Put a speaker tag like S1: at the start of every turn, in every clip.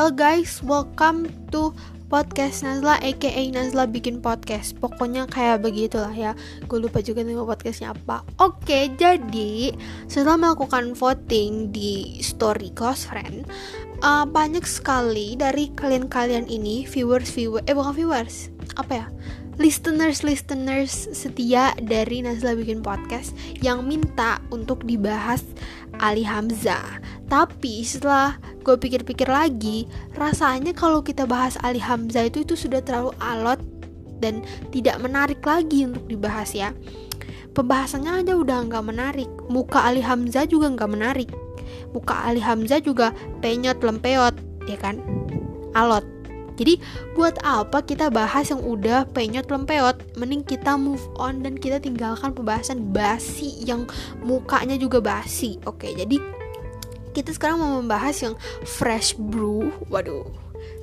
S1: Hello guys, welcome to podcast Nazla aka Nazla bikin podcast. Pokoknya kayak begitulah ya. Gue lupa juga nama podcastnya apa. Oke jadi setelah melakukan voting di story close friend. Uh, banyak sekali dari kalian-kalian ini viewers viewers eh bukan viewers. Apa ya? Listeners listeners setia dari Nazla bikin podcast yang minta untuk dibahas Ali Hamzah. Tapi setelah gue pikir-pikir lagi, rasanya kalau kita bahas Ali Hamzah itu itu sudah terlalu alot dan tidak menarik lagi untuk dibahas ya. Pembahasannya aja udah nggak menarik. Muka Ali Hamzah juga nggak menarik. Muka Ali Hamzah juga penyot lempeot, ya kan? Alot. Jadi buat apa kita bahas yang udah penyot lempeot? Mending kita move on dan kita tinggalkan pembahasan basi yang mukanya juga basi. Oke, jadi kita sekarang mau membahas yang fresh brew. Waduh.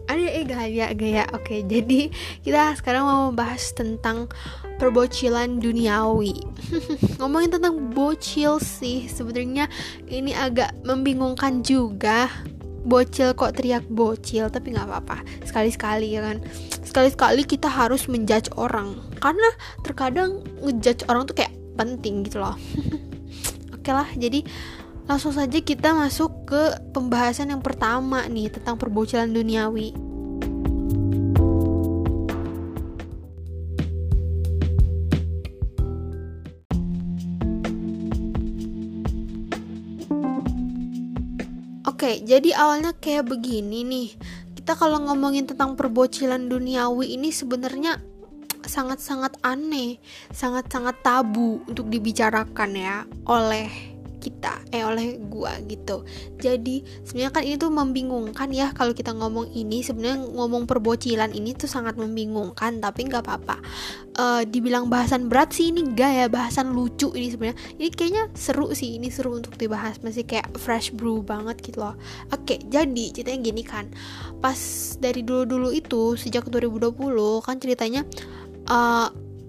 S1: Ada eh gaya gaya. Oke jadi kita sekarang mau membahas tentang perbocilan duniawi. Ngomongin tentang bocil sih sebenarnya ini agak membingungkan juga. Bocil kok teriak bocil tapi nggak apa-apa. Sekali-sekali ya kan? Sekali-sekali kita harus menjudge orang. Karena terkadang ngejudge orang tuh kayak penting gitu loh. Oke lah jadi Langsung saja kita masuk ke pembahasan yang pertama nih tentang perbocilan duniawi. Oke, jadi awalnya kayak begini nih. Kita kalau ngomongin tentang perbocilan duniawi ini sebenarnya sangat-sangat aneh, sangat-sangat tabu untuk dibicarakan ya oleh kita eh oleh gua gitu. Jadi sebenarnya kan ini tuh membingungkan ya kalau kita ngomong ini sebenarnya ngomong perbocilan ini tuh sangat membingungkan tapi nggak apa-apa. Uh, dibilang bahasan berat sih ini enggak ya bahasan lucu ini sebenarnya. Ini kayaknya seru sih ini seru untuk dibahas masih kayak fresh brew banget gitu loh. Oke jadi ceritanya gini kan. Pas dari dulu-dulu itu sejak 2020 kan ceritanya uh,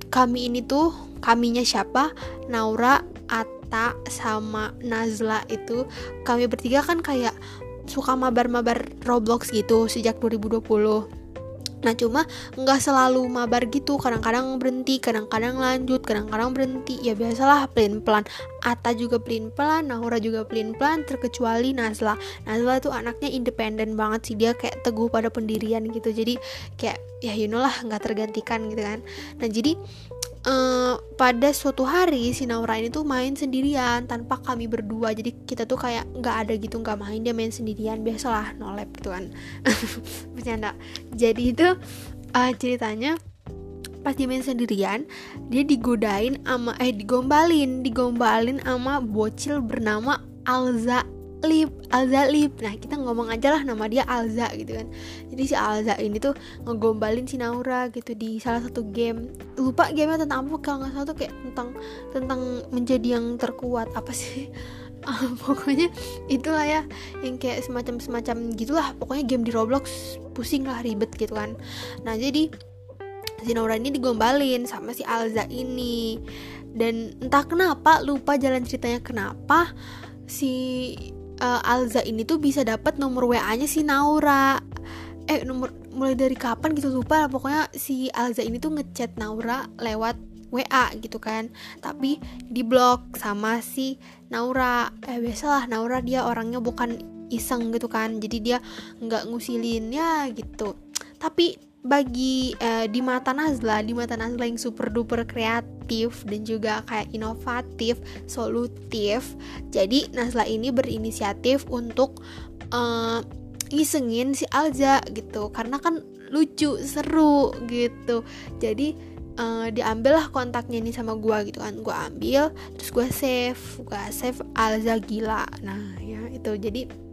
S1: kami ini tuh kaminya siapa? Naura at Atta sama Nazla itu kami bertiga kan kayak suka mabar-mabar Roblox gitu sejak 2020 Nah cuma nggak selalu mabar gitu. Kadang-kadang berhenti, kadang-kadang lanjut Kadang-kadang berhenti. Ya biasalah pelin pelan Ata juga pelin pelan, Naura juga pelin pelan Terkecuali Nazla. Nazla tuh anaknya independen banget sih. Dia kayak teguh pada pendirian gitu. Jadi kayak ya you know lah nggak tergantikan gitu kan. Nah jadi uh, pada suatu hari si Naura ini tuh main sendirian tanpa kami berdua. Jadi kita tuh kayak nggak ada gitu nggak main dia main sendirian. Biasalah nolep gitu kan. Bercanda. Jadi itu uh, ceritanya pas dia main sendirian dia digodain ama eh digombalin. Digombalin ama bocil bernama Alza Alza Lip. Nah, kita ngomong aja lah nama dia Alza gitu kan. Jadi si Alza ini tuh ngegombalin si Naura gitu di salah satu game. Lupa gamenya tentang apa kalau nggak salah tuh kayak tentang tentang menjadi yang terkuat apa sih? Ah, pokoknya itulah ya yang kayak semacam semacam gitulah pokoknya game di Roblox pusing lah ribet gitu kan nah jadi si Naura ini digombalin sama si Alza ini dan entah kenapa lupa jalan ceritanya kenapa si uh, Alza ini tuh bisa dapat nomor WA-nya si Naura. Eh nomor mulai dari kapan gitu lupa pokoknya si Alza ini tuh ngechat Naura lewat WA gitu kan. Tapi di blok sama si Naura. Eh biasalah Naura dia orangnya bukan iseng gitu kan. Jadi dia nggak ngusilin ya gitu. Tapi bagi eh, di mata Nazla di mata Nazla yang super duper kreatif dan juga kayak inovatif, solutif. Jadi Nazla ini berinisiatif untuk uh, ngisengin si Alza gitu karena kan lucu, seru gitu. Jadi uh, diambillah kontaknya ini sama gua gitu kan. Gua ambil terus gua save, gua save Alza gila. Nah, ya itu. Jadi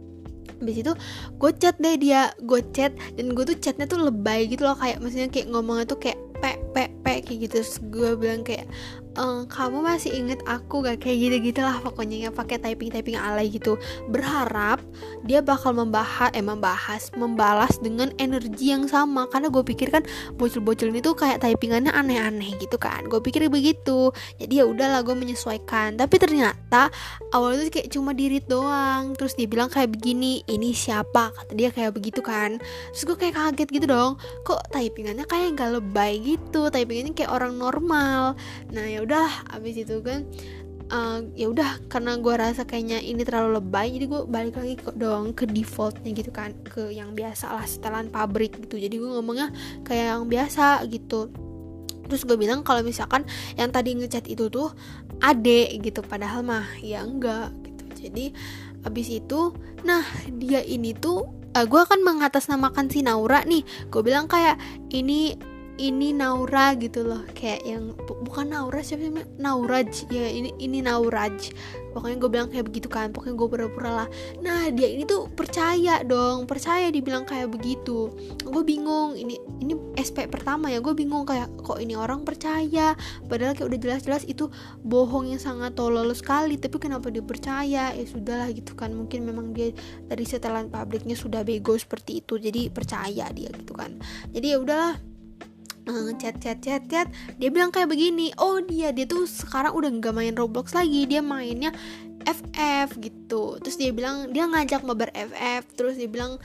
S1: habis itu gue chat deh dia gue chat dan gue tuh chatnya tuh lebay gitu loh kayak maksudnya kayak ngomongnya tuh kayak pe pe pe kayak gitu. Terus gue bilang kayak uh, kamu masih inget aku gak? Kayak gitu gitulah pokoknya ya pakai typing typing alay gitu. Berharap dia bakal membahas eh membahas membalas dengan energi yang sama. Karena gue pikir kan bocil-bocil ini tuh kayak typingannya aneh-aneh gitu kan. Gue pikir begitu. Jadi ya udahlah gue menyesuaikan. Tapi ternyata awalnya tuh kayak cuma dirit doang. Terus dia bilang kayak begini ini siapa? Kata dia kayak begitu kan. Terus gue kayak kaget gitu dong. Kok typingannya kayak gak lebay gitu? Typingannya kayak orang normal. Nah ya udah abis itu kan uh, ya udah karena gue rasa kayaknya ini terlalu lebay jadi gue balik lagi ke dong ke defaultnya gitu kan ke yang biasa lah setelan pabrik gitu. Jadi gue ngomongnya kayak yang biasa gitu. Terus gue bilang kalau misalkan yang tadi ngechat itu tuh ade gitu padahal mah ya enggak gitu. Jadi abis itu nah dia ini tuh uh, gue akan mengatasnamakan si Naura nih. Gue bilang kayak ini ini Naura gitu loh kayak yang bukan Naura siapa sih Nauraj ya ini ini Nauraj. Pokoknya gue bilang kayak begitu kan pokoknya gue pura-pura lah. Nah dia ini tuh percaya dong percaya dibilang kayak begitu. Gue bingung ini ini SP pertama ya gue bingung kayak kok ini orang percaya? Padahal kayak udah jelas-jelas itu bohong yang sangat tolol sekali tapi kenapa dia percaya? Ya sudahlah gitu kan mungkin memang dia dari setelan pabriknya sudah bego seperti itu jadi percaya dia gitu kan. Jadi ya udahlah chat chat chat chat. Dia bilang kayak begini oh dia dia tuh sekarang udah nggak main Roblox lagi dia mainnya FF gitu. Terus dia bilang dia ngajak mabar FF terus dia bilang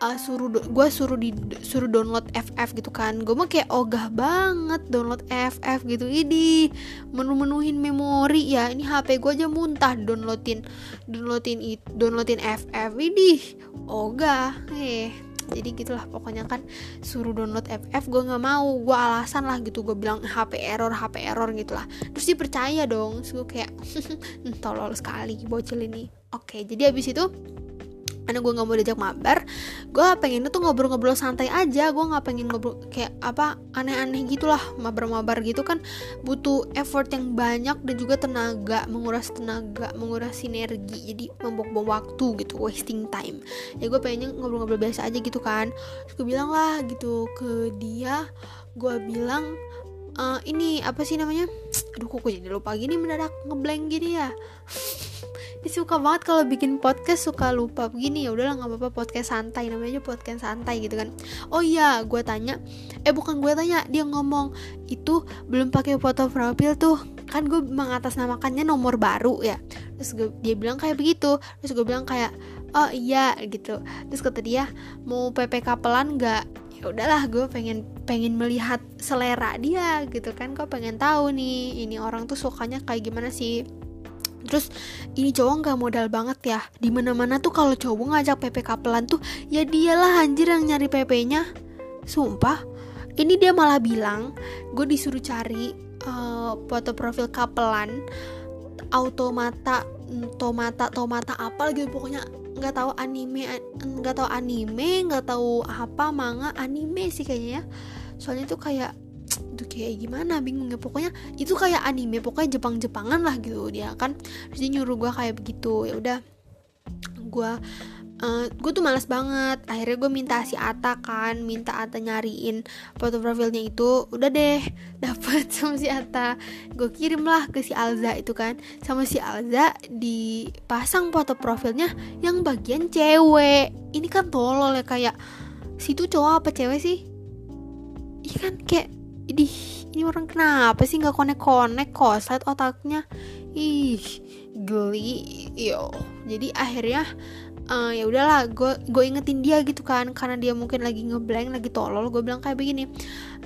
S1: uh, suruh gue suruh di suruh download FF gitu kan. Gue mah kayak ogah banget download FF gitu. Ini menu-menuhin memori. Ya ini HP gue aja muntah downloadin downloadin it downloadin FF ini ogah eh jadi gitulah pokoknya kan suruh download FF gue nggak mau. Gue alasan lah gitu gue bilang HP error HP error gitulah. Terus dia percaya dong terus gue kayak tolol sekali bocil ini. Oke jadi abis itu karena gue nggak mau diajak mabar gue pengen tuh ngobrol-ngobrol santai aja. Gue nggak pengen ngobrol kayak apa aneh-aneh gitulah mabar-mabar gitu kan. Butuh effort yang banyak dan juga tenaga menguras tenaga menguras sinergi. Jadi membuang-buang waktu gitu wasting time. Ya gue pengennya ngobrol-ngobrol biasa aja gitu kan. Terus gue bilang lah gitu ke dia gue bilang uh, ini apa sih namanya? Aduh kok jadi lupa gini mendadak ngeblank gini ya dia suka banget kalau bikin podcast suka lupa. Begini ya udahlah nggak apa-apa podcast santai namanya aja podcast santai gitu kan. Oh iya gue tanya eh bukan gue tanya dia ngomong itu belum pakai foto profil tuh. Kan gue mengatasnamakannya nomor baru ya. Terus gue, dia bilang kayak begitu. Terus gue bilang kayak oh iya gitu. Terus kata dia mau PPK pelan nggak? Ya udahlah gue pengen pengen melihat selera dia gitu kan. Kok pengen tahu nih ini orang tuh sukanya kayak gimana sih Terus ini cowok nggak modal banget ya. Di mana mana tuh kalau cowok ngajak PP kapelan tuh ya dialah anjir yang nyari PP-nya. Sumpah. Ini dia malah bilang gue disuruh cari uh, foto profil kapelan automata tomata tomata apa gitu pokoknya nggak tahu anime nggak tahu anime nggak tahu apa manga anime sih kayaknya ya soalnya tuh kayak itu kayak gimana bingung ya pokoknya itu kayak anime pokoknya Jepang-Jepangan lah gitu dia kan. Terus dia nyuruh gue kayak begitu ya udah. Gue uh, gue tuh males banget. Akhirnya gue minta si Ata kan minta Ata nyariin foto profilnya itu. Udah deh dapet sama si Ata gue kirim lah ke si Alza itu kan. Sama si Alza dipasang foto profilnya yang bagian cewek. Ini kan tolol ya kayak situ cowok apa cewek sih? Iya kan kayak idih ini orang kenapa sih nggak konek-konek koslet otaknya. Ih geli yo. Jadi akhirnya uh, ya udahlah gue gue ingetin dia gitu kan karena dia mungkin lagi ngeblank lagi tolol gue bilang kayak begini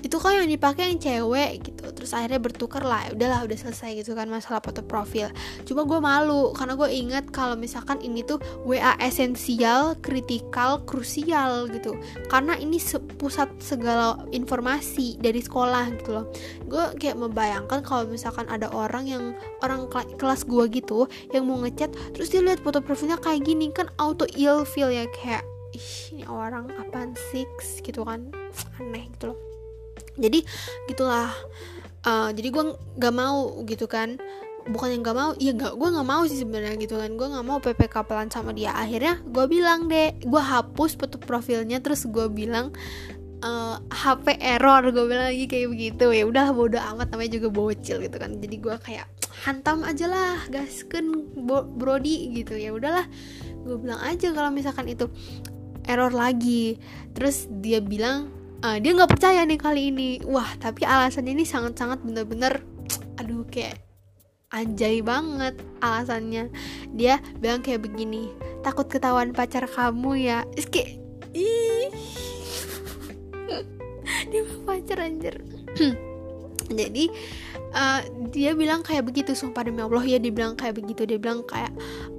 S1: itu kan yang dipakai yang cewek? gitu. Terus akhirnya bertukar lah udahlah udah selesai gitu kan masalah foto profil. Cuma gue malu karena gue inget kalau misalkan ini tuh WA esensial kritikal krusial gitu. Karena ini pusat segala informasi dari sekolah gitu loh. Gue kayak membayangkan kalau misalkan ada orang yang orang kelas gue gitu yang mau ngechat terus dia lihat foto profilnya kayak gini kan auto ill feel ya kayak ih ini orang apaan sih? Gitu kan. Aneh gitu loh. Jadi gitulah. Uh, jadi gue nggak mau gitu kan. Bukan yang nggak mau iya nggak gue nggak mau sih sebenarnya gitu kan. Gue nggak mau PPK pelan sama dia. Akhirnya gue bilang deh gue hapus foto profilnya. Terus gue bilang uh, eh, HP error. Gue bilang lagi kayak begitu. Ya udah bodo amat. Namanya juga bocil gitu kan. Jadi gue kayak hantam aja lah gasken brody gitu. Ya udahlah gue bilang aja kalau misalkan itu error lagi. Terus dia bilang uh, dia nggak percaya nih kali ini. Wah tapi alasannya ini sangat-sangat bener-bener aduh kayak anjay banget alasannya. Dia bilang kayak begini takut ketahuan pacar kamu ya. Kayak ih. Dia pacar anjir. Jadi uh, dia bilang kayak begitu sumpah demi Allah. Ya dia bilang kayak begitu. Dia bilang kayak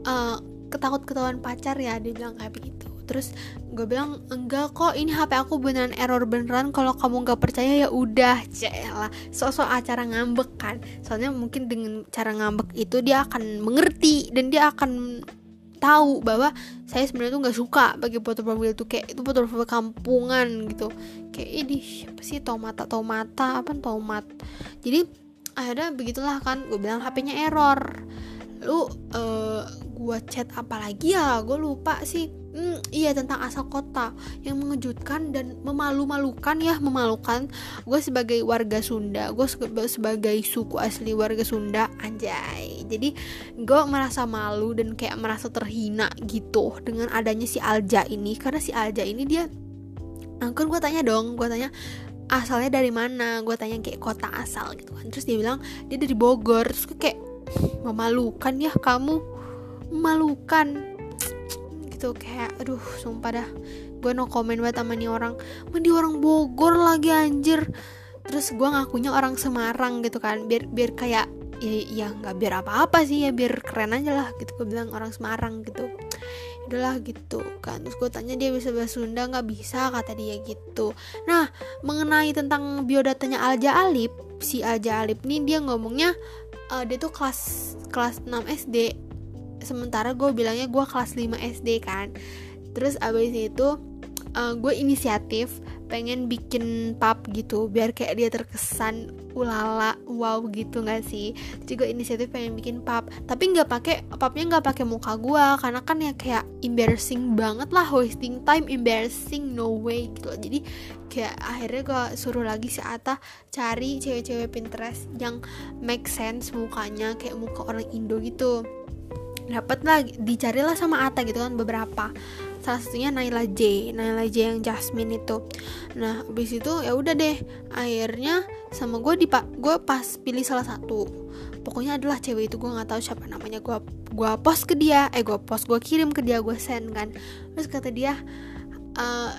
S1: uh, ketakut ketahuan pacar ya dia bilang kayak begitu. Terus gue bilang enggak kok ini HP aku beneran error beneran. Kalau kamu nggak percaya ya udah celah sosok acara ngambek kan. Soalnya mungkin dengan cara ngambek itu dia akan mengerti dan dia akan tahu bahwa saya sebenarnya tuh nggak suka bagi foto profil itu kayak itu foto profil kampungan gitu. Kayak ini siapa sih tomata tomata apa tomat? Jadi akhirnya begitulah kan gue bilang HP-nya error. Lu gue chat apa lagi ya? Gue lupa sih. Hmm, iya tentang asal kota yang mengejutkan dan memalu-malukan ya memalukan. Gue sebagai warga Sunda gue sebagai suku asli warga Sunda anjay. Jadi gue merasa malu dan kayak merasa terhina gitu dengan adanya si Alja ini. Karena si Alja ini dia kan gue tanya dong gue tanya asalnya dari mana? Gue tanya kayak kota asal gitu kan. Terus dia bilang dia dari Bogor. Terus kayak memalukan ya kamu memalukan. Gitu kayak aduh sumpah dah. Gue no komen buat sama nih orang. Mah orang Bogor lagi anjir. Terus gue ngakunya orang Semarang gitu kan. Biar biar kayak ya ya nggak biar apa-apa sih ya biar keren aja lah gitu. Gue bilang orang Semarang gitu. Udahlah gitu kan. Terus gue tanya dia bisa bahasa Sunda nggak bisa kata dia gitu. Nah mengenai tentang biodatanya Alja Alip si Alja Alip nih dia ngomongnya uh, dia tuh kelas kelas 6 SD sementara gue bilangnya gue kelas 5 SD kan. Terus abis itu uh, gue inisiatif pengen bikin pub gitu biar kayak dia terkesan ulala wow gitu nggak sih? Jadi gue inisiatif pengen bikin pub tapi nggak pakai pubnya nggak pakai muka gue karena kan ya kayak embarrassing banget lah wasting time embarrassing no way gitu jadi kayak akhirnya gue suruh lagi si Ata cari cewek-cewek Pinterest yang make sense mukanya kayak muka orang Indo gitu dapat lah dicarilah sama Ata gitu kan beberapa. Salah satunya Naila J Naila J yang Jasmine itu. Nah abis itu ya udah deh akhirnya sama gue di gue pas pilih salah satu. Pokoknya adalah cewek itu gue nggak tahu siapa namanya gue gue post ke dia eh gue post gue kirim ke dia gue send kan. Terus kata dia uh,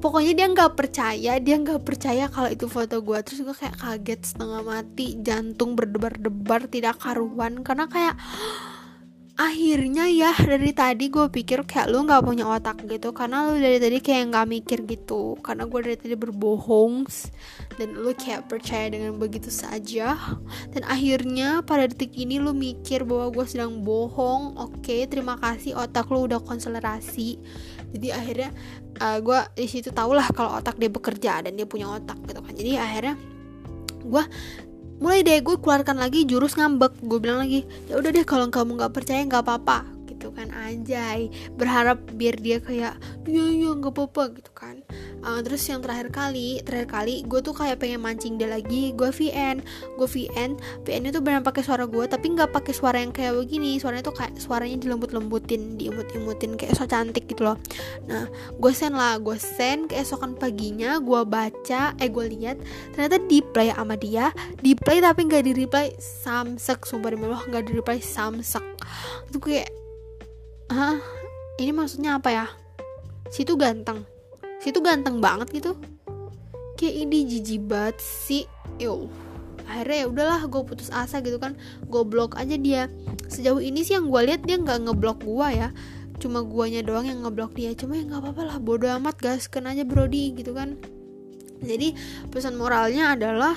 S1: pokoknya dia nggak percaya dia nggak percaya kalau itu foto gue terus gue kayak kaget setengah mati jantung berdebar-debar tidak karuan. Karena kayak akhirnya ya dari tadi gue pikir kayak lu nggak punya otak gitu karena lu dari tadi kayak nggak mikir gitu. Karena gue dari tadi berbohong dan lu kayak percaya dengan begitu saja. Dan akhirnya pada detik ini lu mikir bahwa gue sedang bohong. Oke okay, terima kasih otak lu udah konselerasi. Jadi akhirnya uh, gue di situ tau lah kalau otak dia bekerja dan dia punya otak gitu kan. Jadi akhirnya gue mulai deh gue keluarkan lagi jurus ngambek. Gue bilang lagi ya udah deh kalau kamu nggak percaya nggak apa-apa. Gitu kan anjay. Berharap biar dia kayak iya iya nggak apa-apa gitu kan uh, terus yang terakhir kali terakhir kali gue tuh kayak pengen mancing dia lagi gue VN gue VN VN itu benar pakai suara gue tapi nggak pakai suara yang kayak begini. Suaranya tuh kayak suaranya dilembut-lembutin diimut-imutin kayak so cantik gitu loh. Nah gue send lah gue send keesokan paginya gue baca eh gue lihat ternyata di play sama dia. Di play tapi nggak di reply samsek sumpah demi Allah nggak di reply samsek. Itu kayak Hah? Ini maksudnya apa ya? Situ ganteng situ ganteng banget gitu. Kayak ini jijik banget sih. Yo. Akhirnya ya udahlah gue putus asa gitu kan. Gue blok aja dia. Sejauh ini sih yang gue lihat dia nggak ngeblok gue ya. Cuma guanya doang yang ngeblok dia. Cuma ya nggak apa-apa lah bodo amat. Gas kena aja brody gitu kan. Jadi pesan moralnya adalah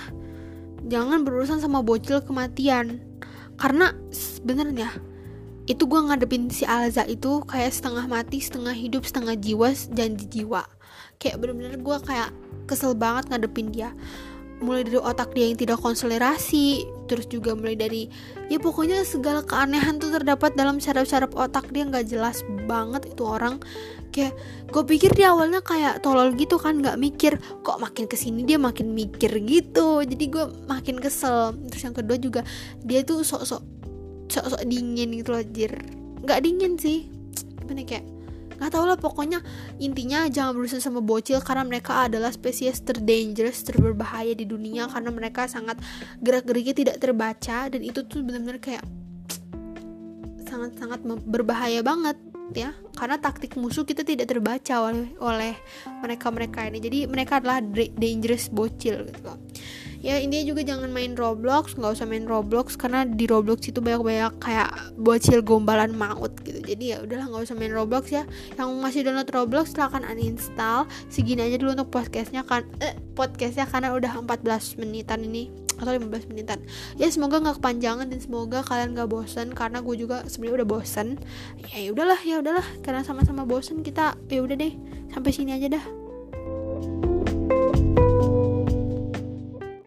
S1: jangan berurusan sama bocil kematian. Karena sebenarnya itu gue ngadepin si Alza itu kayak setengah mati setengah hidup setengah jiwa janji jiwa. Kayak bener-bener gue kayak kesel banget ngadepin dia. Mulai dari otak dia yang tidak konselerasi terus juga mulai dari ya pokoknya segala keanehan tuh terdapat dalam syaraf-syaraf otak dia. Nggak jelas banget itu orang. Kayak gue pikir dia awalnya kayak tolol gitu kan nggak mikir kok makin ke sini dia makin mikir gitu. Jadi gue makin kesel. Terus yang kedua juga dia tuh sok-sok sok-sok dingin gitu loh jir. Nggak dingin sih. Gimana kayak nggak tau lah pokoknya intinya jangan berusaha sama bocil karena mereka adalah spesies terdangerous terberbahaya di dunia karena mereka sangat gerak geriknya tidak terbaca dan itu tuh benar-benar kayak sangat sangat berbahaya banget ya. Karena taktik musuh kita tidak terbaca oleh oleh mereka mereka ini. Jadi mereka adalah dangerous bocil gitu ya intinya juga jangan main Roblox nggak usah main Roblox karena di Roblox itu banyak banyak kayak bocil gombalan maut gitu. Jadi ya udahlah nggak usah main Roblox ya. Yang masih download Roblox silahkan uninstall. Segini aja dulu untuk podcastnya kan eh, podcastnya karena udah 14 menitan ini. Atau 15 menitan. Ya semoga nggak kepanjangan dan semoga kalian gak bosan karena gue juga sebenarnya udah bosan ya udahlah ya udahlah. Karena sama-sama bosan kita ya udah deh. Sampai sini aja dah